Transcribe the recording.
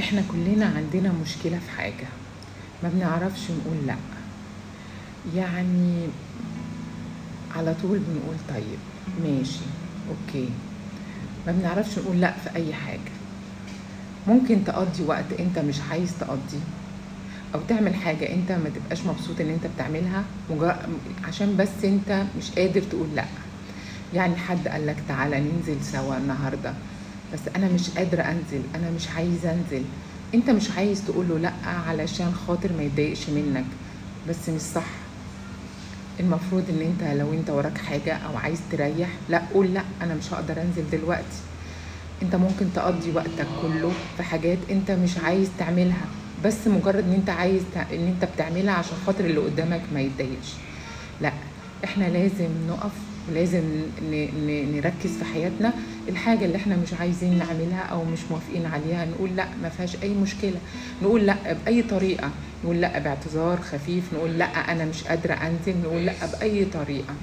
إحنا كلنا عندنا مشكلة في حاجة. ما بنعرفش نقول لأ. يعني على طول بنقول طيب ماشي أوكي. ما بنعرفش نقول لأ في أي حاجة. ممكن تقضي وقت أنت مش عايز تقضيه أو تعمل حاجة أنت ما تبقاش مبسوط إن أنت بتعملها عشان بس أنت مش قادر تقول لأ. يعني حد قال لك تعالى ننزل سوا النهارده. بس أنا مش قادرة أنزل أنا مش عايزة أنزل. أنت مش عايز تقول له لأ علشان خاطر ما يتضايقش منك. بس مش صح. المفروض إن أنت لو أنت وراك حاجة أو عايز تريح لأ قول لأ أنا مش هقدر أنزل دلوقتي. أنت ممكن تقضي وقتك كله في حاجات أنت مش عايز تعملها. بس مجرد إن أنت عايز. إن أنت بتعملها عشان خاطر اللي قدامك ما يتضايقش. لأ إحنا لازم نقف ولازم. نركز في حياتنا. الحاجة اللي إحنا مش عايزين نعملها أو مش موافقين عليها نقول لأ ما فيهاش أي مشكلة. نقول لأ بأي طريقة. نقول لأ باعتذار خفيف. نقول لأ أنا مش قادرة أنزل. نقول لأ بأي طريقة.